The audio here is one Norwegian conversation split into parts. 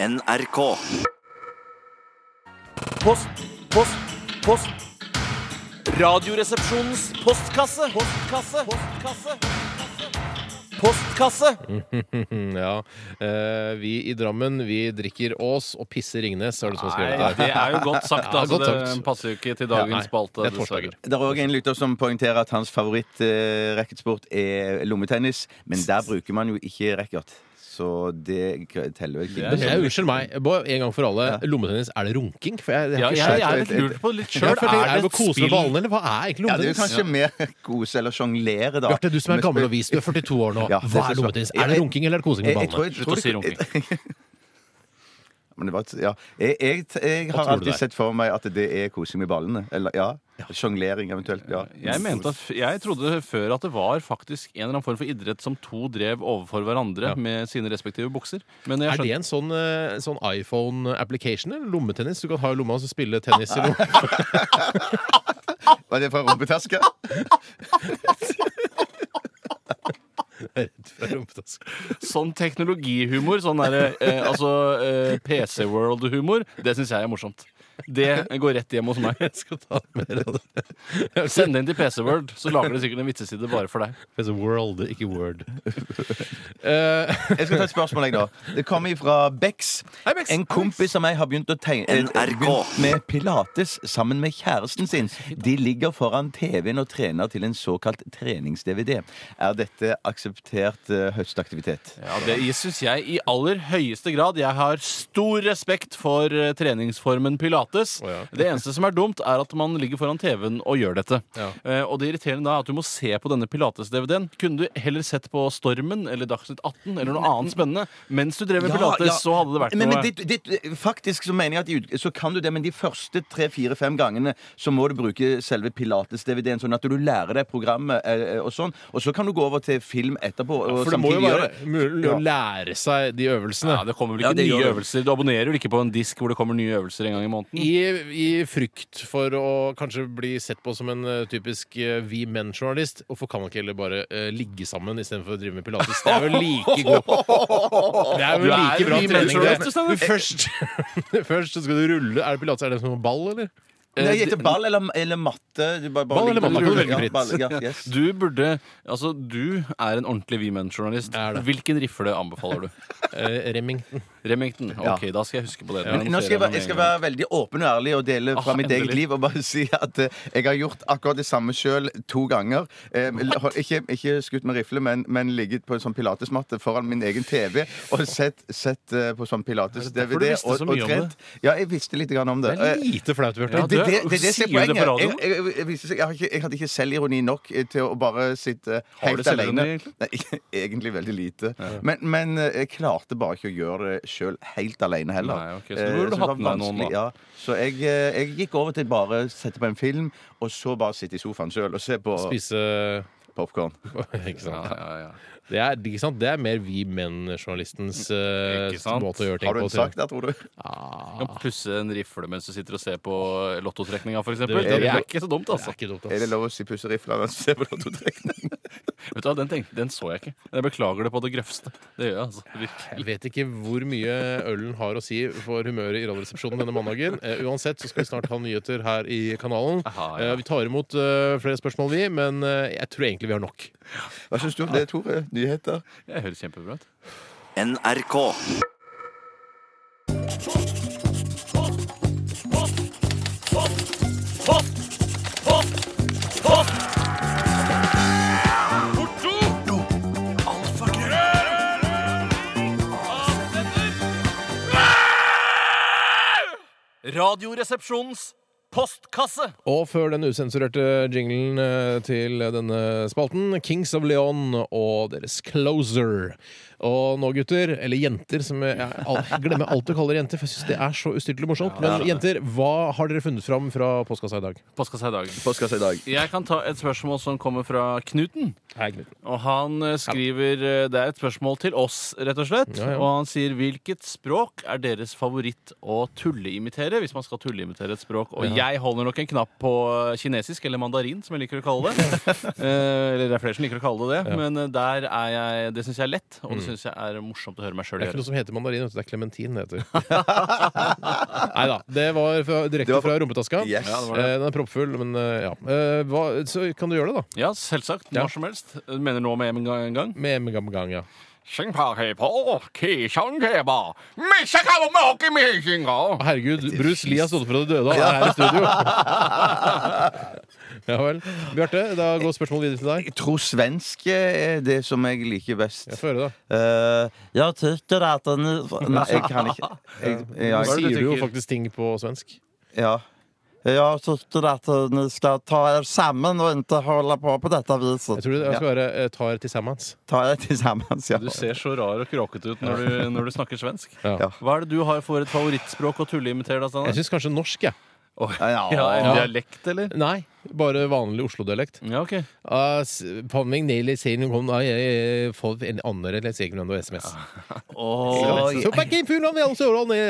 NRK. Post, post, post. Radioresepsjonens postkasse. Postkasse. Postkasse. Postkasse. Ja. eh, vi i Drammen vi drikker Ås og pisser Ringnes, har du som har skrevet der. det er jo godt sagt. Ja, Altså, godt sagt. Det passer jo ikke til dagens spalte. det er torsdager. Det er òg en lytter som poengterer at hans favorittracketsport eh, er lommetennis, men der bruker man jo ikke racket. Så det teller vel ikke. Men jeg, unnskyld meg, en gang for alle. Lommetennis, er det runking? For jeg, jeg Ja, har ikke jeg, skjønt- jeg er litt lurt på litt sjøl. er det å kose med ballene, eller hva er egentlig Ja, det er jo lommetennis? kanskje mer kose eller sjonglere, da. Bjarte, du som er gammel og vis, du er 42 år nå. Ja, det Hva er er lommetennis? Er det runking eller kosing med Jeg- jeg tror- ballene? jeg tror Slutt å si det- Men det var, ja. jeg, jeg, jeg har alltid sett for meg at det er kosing med ballene. Eller ja. Sjonglering eventuelt. Ja. Jeg, mente at, jeg trodde før at det var faktisk en eller annen form for idrett som to drev overfor hverandre Ja. med sine respektive bukser. Men jeg Er det en sånn, eh, sånn iPhone-application eller lommetennis? Du kan ha i lomma og så spille tennis i lomma. Var det fra rumpetaska? Fra rumpetaska. sånn teknologihumor, sånn derre eh, altså eh, PC World-humor, det syns jeg er morsomt. Det går rett hjem hos meg. Jeg skal ta mer av det. Send det inn til PC World, så lager det sikkert en vitseside bare for deg. PC world, ikke word. Eh, Jeg skal ta et spørsmål, jeg, da. Det kommer fra Bex. Hei, Bex. En kompis av meg har begynt, å tegne, eh, NRK. begynt med pilates sammen med kjæresten sin. De ligger foran TV-en og trener til en såkalt trenings-DVD. Er dette akseptert eh, høstaktivitet? Ja, Det syns jeg i aller høyeste grad. Jeg har stor respekt for eh, treningsformen pilates. Å, ja. Det eneste som er dumt, er at man ligger foran TV-en og gjør dette. Ja. Eh, og det irriterende da er at du må se på denne pilates-DVD-en. Kunne du heller sett på Stormen eller Dagsnytt 18 eller noe annet spennende mens du drev med pilates, så hadde det vært men, noe men det, det, Faktisk så mener jeg at så kan du det, men de første tre-fire-fem gangene så må du bruke selve pilates-DVD-en, sånn at du lærer deg programmet eh, og sånn. Og så kan du gå over til film etterpå. Og For det må jo være mulig å lære seg de øvelsene. ja, Det kommer vel ikke nye øvelser. Du abonnerer vel ikke på en disk hvor det kommer nye øvelser en gang i måneden? I, I frykt for å kanskje bli sett på som en eh, typisk uh, vi menn-journalist, hvorfor kan man ikke heller bare uh, ligge sammen istedenfor å drive med pilates? Det er jo like god Det er jo like bra trening, det. Du Først, først så skal du rulle. Er det pilates er det som ball, eller? Nei, heter ball eller, eller matte. Du bare, bare Ball eller matte, du Ja, ball, ja, yes. Du burde Altså, du er en ordentlig. Jeg er det. Hvilken rifle anbefaler du? Eh, Remington. Remington. Ok, da skal jeg huske på det. Men nå skal jeg, være, jeg skal være veldig åpen og ærlig og dele fra Ah, mitt eget liv og bare si at eh, jeg har gjort akkurat det samme sjøl to ganger. Eh, har ikke, ikke skutt med rifle, men, men ligget på en sånn pilatesmatte foran min egen TV og sett, sett eh, på sånn derfor du pilates-DVD visste så og, og mye om det? Ja, jeg visste litt grann om det. Det er lite flaut, Bjarte. Ja, det, du- det, det, det, sier er du det på radioen? Jeg, jeg, jeg, jeg, har ikke, jeg hadde ikke selvironi nok eh, til å bare sitte Har helt du selvironi, alene. egentlig? Nei, egentlig veldig lite. Men, men eh, jeg klarte bare ikke å gjøre det sjøl helt alene heller. Nei, så Eh, burde du det var hatt med noen, da. Ja. Så jeg, jeg gikk over til bare sette på en film, og så bare sitte i sofaen sjøl og se på Spise popkorn. Ikke sant? Ja, ja, ja. Det er, ikke sant? det er mer vi menn-journalistens uh, måte å gjøre ting på. Har du på. en sak der, tror du? Du kan pusse en rifle mens du sitter og ser på lottotrekninga, f.eks. Det, Det- det det er ikke så dumt, Det altså. er ikke dumt, Er det lov å si pusse rifla mens du ser på lottotrekning? Vet du hva, den, tenk, den så jeg ikke. Jeg beklager det på det grøvste. Det gjør jeg, altså. Virkelig. Jeg vet ikke hvor mye ølen har å si for humøret i Radioresepsjonen denne mandagen. Uh, uansett så skal vi snart ha nyheter her i kanalen. Aha, ja. uh, vi tar imot uh, flere spørsmål, vi, men jeg tror egentlig vi har nok. Hva syns du om det, Tore? Nyheter? Det høres kjempebra ut. NRK. Radioresepsjonens postkasse! Og før den usensurerte jinglen eh, til denne spalten, Kings of Leon og deres Closer. Og nå, gutter, eller jenter, som jeg, jeg glemmer alltid å kalle dere jenter, for jeg syns det er så ustyrtelig morsomt. Men jenter, hva har dere funnet fram fra postkassa i dag? Postkassa i dag. Postkassa i dag. Jeg kan ta et spørsmål som kommer fra Knuten. Hei, Knuten. Og han eh, skriver eh, Det er et spørsmål til oss, rett og slett. Ja, ja. Og han sier hvilket språk er deres favoritt å tulleimitere? Hvis man skal tulleimitere et språk. Og jeg holder nok en knapp på kinesisk, eller mandarin, som jeg liker å kalle det. Eh, eller det er flere som liker å kalle det det, men eh, der er jeg Det syns jeg er lett, og det syns jeg er morsomt å høre meg sjøl Det er ikke noe som heter mandarin, vet du. det er klementin det heter. Nei da. Det var fra, direkte Det var- fra rumpetaska. Yes. Ja, det var det. Eh, Den er proppfull, men eh, ja. Eh, Hva, så kan du gjøre det, da. Ja, selvsagt. Ja. Som helst. Du mener nå med en gang? Med en gang ja. Herregud, Bruce Lee har stått for å døde og er her i studio. ja vel. Bjarte, da går spørsmålet videre til deg. Jeg tror svensk er det som jeg liker best. Jeg får høre, da. Uh, jeg tykker at den Nei, jeg kan ikke. Jeg, Nå jeg, jeg, sier du jo faktisk ting på svensk. ja. Jeg syns at dere skal ta dere sammen og ikke holde på på dette viset. Jeg tror det skal være eh, 'tar til sammen'. Ta dere til sammen, ja. Du ser så rar og kråkete ut når du, når du snakker svensk. Ja. Hva er det du har for et favorittspråk å tulleimitere? Jeg syns kanskje norsk, jeg. Ja. Ja, en Ja. dialekt, eller? Nei, bare vanlig Oslo-dialekt. Ja, ok. Uh, på sier jeg får en annen eller sikkert noe SMS. Det-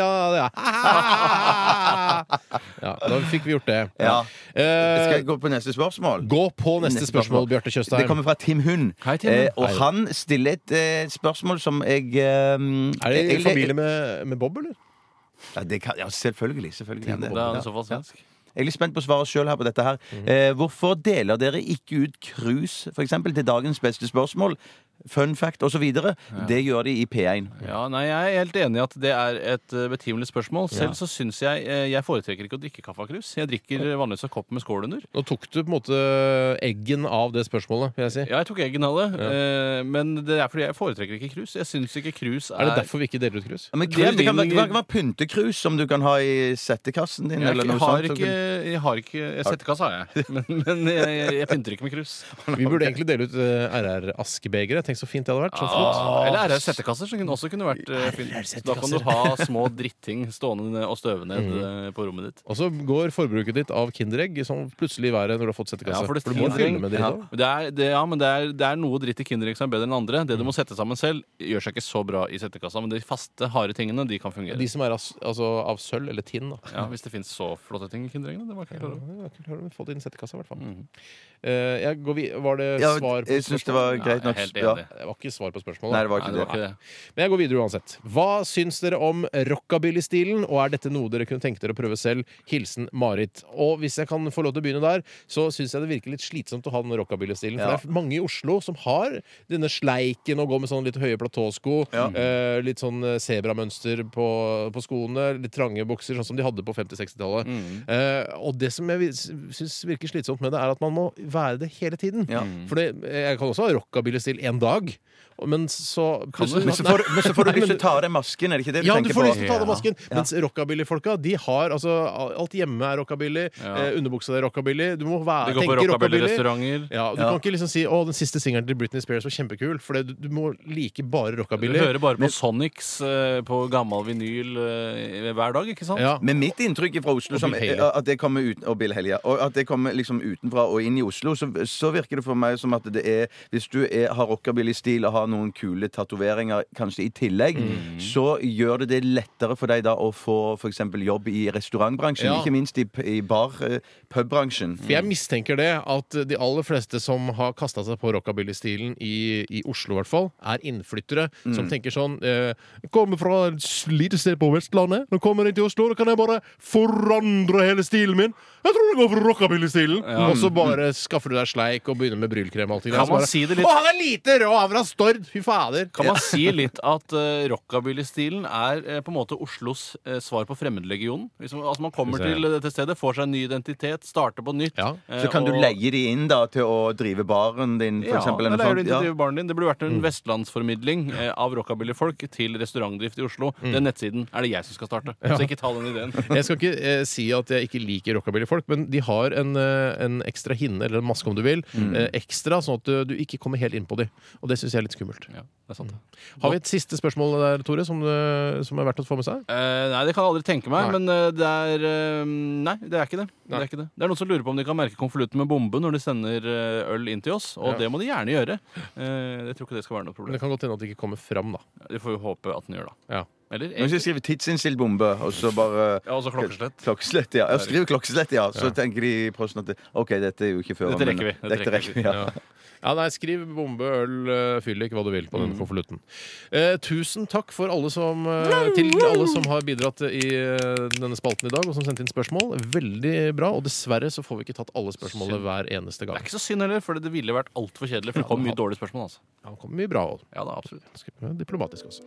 ja, ja. ja, da fikk vi gjort det. Ja. Eh, Skal jeg gå på neste spørsmål? gå på neste Neste spørsmål, spørsmål. Bjarte Det kommer fra Tim Hund. Hei, Tim. Eh, og Hei. han stiller et eh, spørsmål som jeg eh, Er det i familie med, med Bob, eller? Ja, det kan, ja selvfølgelig. selvfølgelig det. Da er såpass svensk. Jeg er litt spent på svaret sjøl her på dette her. Mhm. Eh, hvorfor deler dere ikke ut krus, f.eks. til dagens beste spørsmål? Fun fact osv. Det gjør de i P1. Ja, nei, Jeg er helt enig i at det er et eh, betimelig spørsmål. Selv så syns jeg eh, Jeg foretrekker ikke å drikke kaffe av krus. Jeg drikker vanligvis en kopp med skål under. Nå tok du på en måte eggen av det spørsmålet, vil jeg si. Ja, jeg tok eggen av det, Ja. men det er fordi jeg foretrekker ikke krus. Jeg syns ikke krus er Er det derfor vi ikke deler ut krus? Ja, Men Det er det kan være, min- det kan være pyntekrus som du kan ha i settekassen din. jeg, eller noe jeg, har sånt. ikke, jeg har ikke Settekasse har jeg, men, men jeg, jeg, jeg pynter ikke med krus. Vi burde egentlig dele ut RR-askebegre. Tenk så fint det hadde vært. Så flott. Ah, eller er det settekasser, som også kunne vært eh, fint. Da kan du ha små dritting stående og støve ned eh, på rommet ditt. Og så går forbruket ditt av Kinderegg som plutselig i været når du har fått settekasse. Ja, for det du må fylle med dritt Ja. også. Det er, det, ja, men det er, det er noe dritt i Kinderegg som er bedre enn andre. Det du må sette sammen selv, gjør seg ikke så bra i settekassa, men de faste, harde tingene, de kan fungere. De som er av, altså, av sølv eller tinn. Da. Ja, Hvis det fins så flotte ting i Kindereggene. Det var ikke klar over. Ja, kult, har du fått inn settekassa, i hvert fall. Mhm. Eh, jeg går vi var det Ja, svar på jeg syns det var greit greit Ja, jeg er nok. helt Ja. Det var ikke svar på spørsmålet. Nei, det var Nei, det var det. ikke det. Men jeg går videre uansett. Hva syns dere om rockabilly-stilen, og er dette noe dere kunne tenke dere å prøve selv? Hilsen Marit. Og hvis jeg kan få lov til å begynne der, så syns jeg det virker litt slitsomt å ha den rockabilly-stilen. For Ja. det er mange i Oslo som har denne sleiken og går med sånn litt høye platåsko, Ja. eh, litt sånn eh, sebramønster på, på skoene, litt trange bukser, sånn som de hadde på 50-60-tallet. Mm. Eh, og det som jeg syns virker slitsomt med det, er at man må være det hele tiden. Ja. For jeg kan også ha rockabilly-stil en dag, men så Men så får, men så får du lyst til å ta av deg masken, er det ikke det du ja, du får på? lyst til å ta av deg Ja. masken. Mens rockabilly-folka, de har altså Alt hjemme er rockabilly. Ja. Eh, underbuksa er rockabilly. Du må være, Det går på tenke rockabilly-restauranter. Ja, Du Ja. kan ikke liksom si 'Å, den siste singelen til Britney Spears var kjempekul', for det, du, du må like bare rockabilly. Du hører bare på Sonics eh, på gammel vinyl eh, hver dag, ikke sant? Ja. Men mitt inntrykk fra Oslo Og som, at det kommer ut, og Bill Haley, og at det kommer liksom utenfra og inn i Oslo, så, så virker det for meg som at det er Hvis du er, har rockabilly-stil og har noen kule tatoveringer kanskje i tillegg, Mm. så gjør det det lettere for deg da å få f.eks. jobb i restaurantbransjen. Ja. Ikke minst i, i bar, eh, pubbransjen. For jeg mistenker det at de aller fleste som har kasta seg på rockabilly-stilen i, i Oslo, i hvert fall, er innflyttere som tenker sånn eh, kommer fra et lite sted på Vestlandet. Nå kommer jeg til Oslo, da kan jeg bare forandre hele stilen min. Jeg tror det går for rockabilly-stilen. Og så bare skaffer du deg sleik og begynner med brylkrem. og allting. Kan man bare, si det litt- Å, han er lite rå! Han er fra Stord! Fy fader! Kan man si litt at uh, rockabilly-stilen er eh, på en måte Oslos eh, svar på Fremmedlegionen? Hvis man, altså man kommer til dette stedet, får seg en ny identitet, starter på nytt. Ja. eh, Så kan du og- leie de inn da til å drive baren din, for ja, eksempel. eller eller noe sånt. Ja. drive baren din. Det burde vært Mm. en vestlandsformidling eh, av rockabilly-folk til restaurantdrift i Oslo. Mm. Den nettsiden er det jeg som skal starte. Så ikke ta den ideen. Jeg skal ikke eh, si at jeg ikke liker rockabilly-folk, men de har en, eh, en ekstra hinne, eller en maske om du vil, eh, ekstra, sånn at du, du ikke kommer helt inn på de. Og det syns jeg er litt skummelt. Ja, det er sant. Har vi et siste spørsmål der, Tore, som, eh, som er verdt å få med seg? Uh, nei, det kan jeg aldri tenke meg, Nei. men uh, det er uh, Nei, det er ikke det. Det er, ikke det. det er noen som lurer på om de kan merke konvolutten med bombe når de sender øl inn til oss, og Ja. det må de gjerne gjøre. Jeg tror ikke det skal være noe Men det kan godt hende at det ikke kommer fram, da. Vi får jo håpe at den gjør det. Ja. Eller Men hvis jeg skriver tidsinnstilt bombe, og så bare Ja, også klokkeslett. Klokkeslett, ja. Jeg skriver klokkeslett, ja. Så tenker de i posten at det- OK, dette er jo ikke før Dette rekker vi, dette Dette rekker vi, ja. Ja. nei, skriv bombe, øl, eh, fyllik, hva du vil på den konvolutten. Eh, tusen takk for alle som, eh, til alle som har bidratt i eh, denne spalten i dag, og som sendte inn spørsmål. Veldig bra. Og dessverre så får vi ikke tatt alle spørsmålene hver eneste gang. Det er ikke så synd heller, for det ville vært altfor kjedelig. For det kom mye dårlige spørsmål. altså Ja, det kommer mye bra. Ja da, absolutt Diplomatisk også.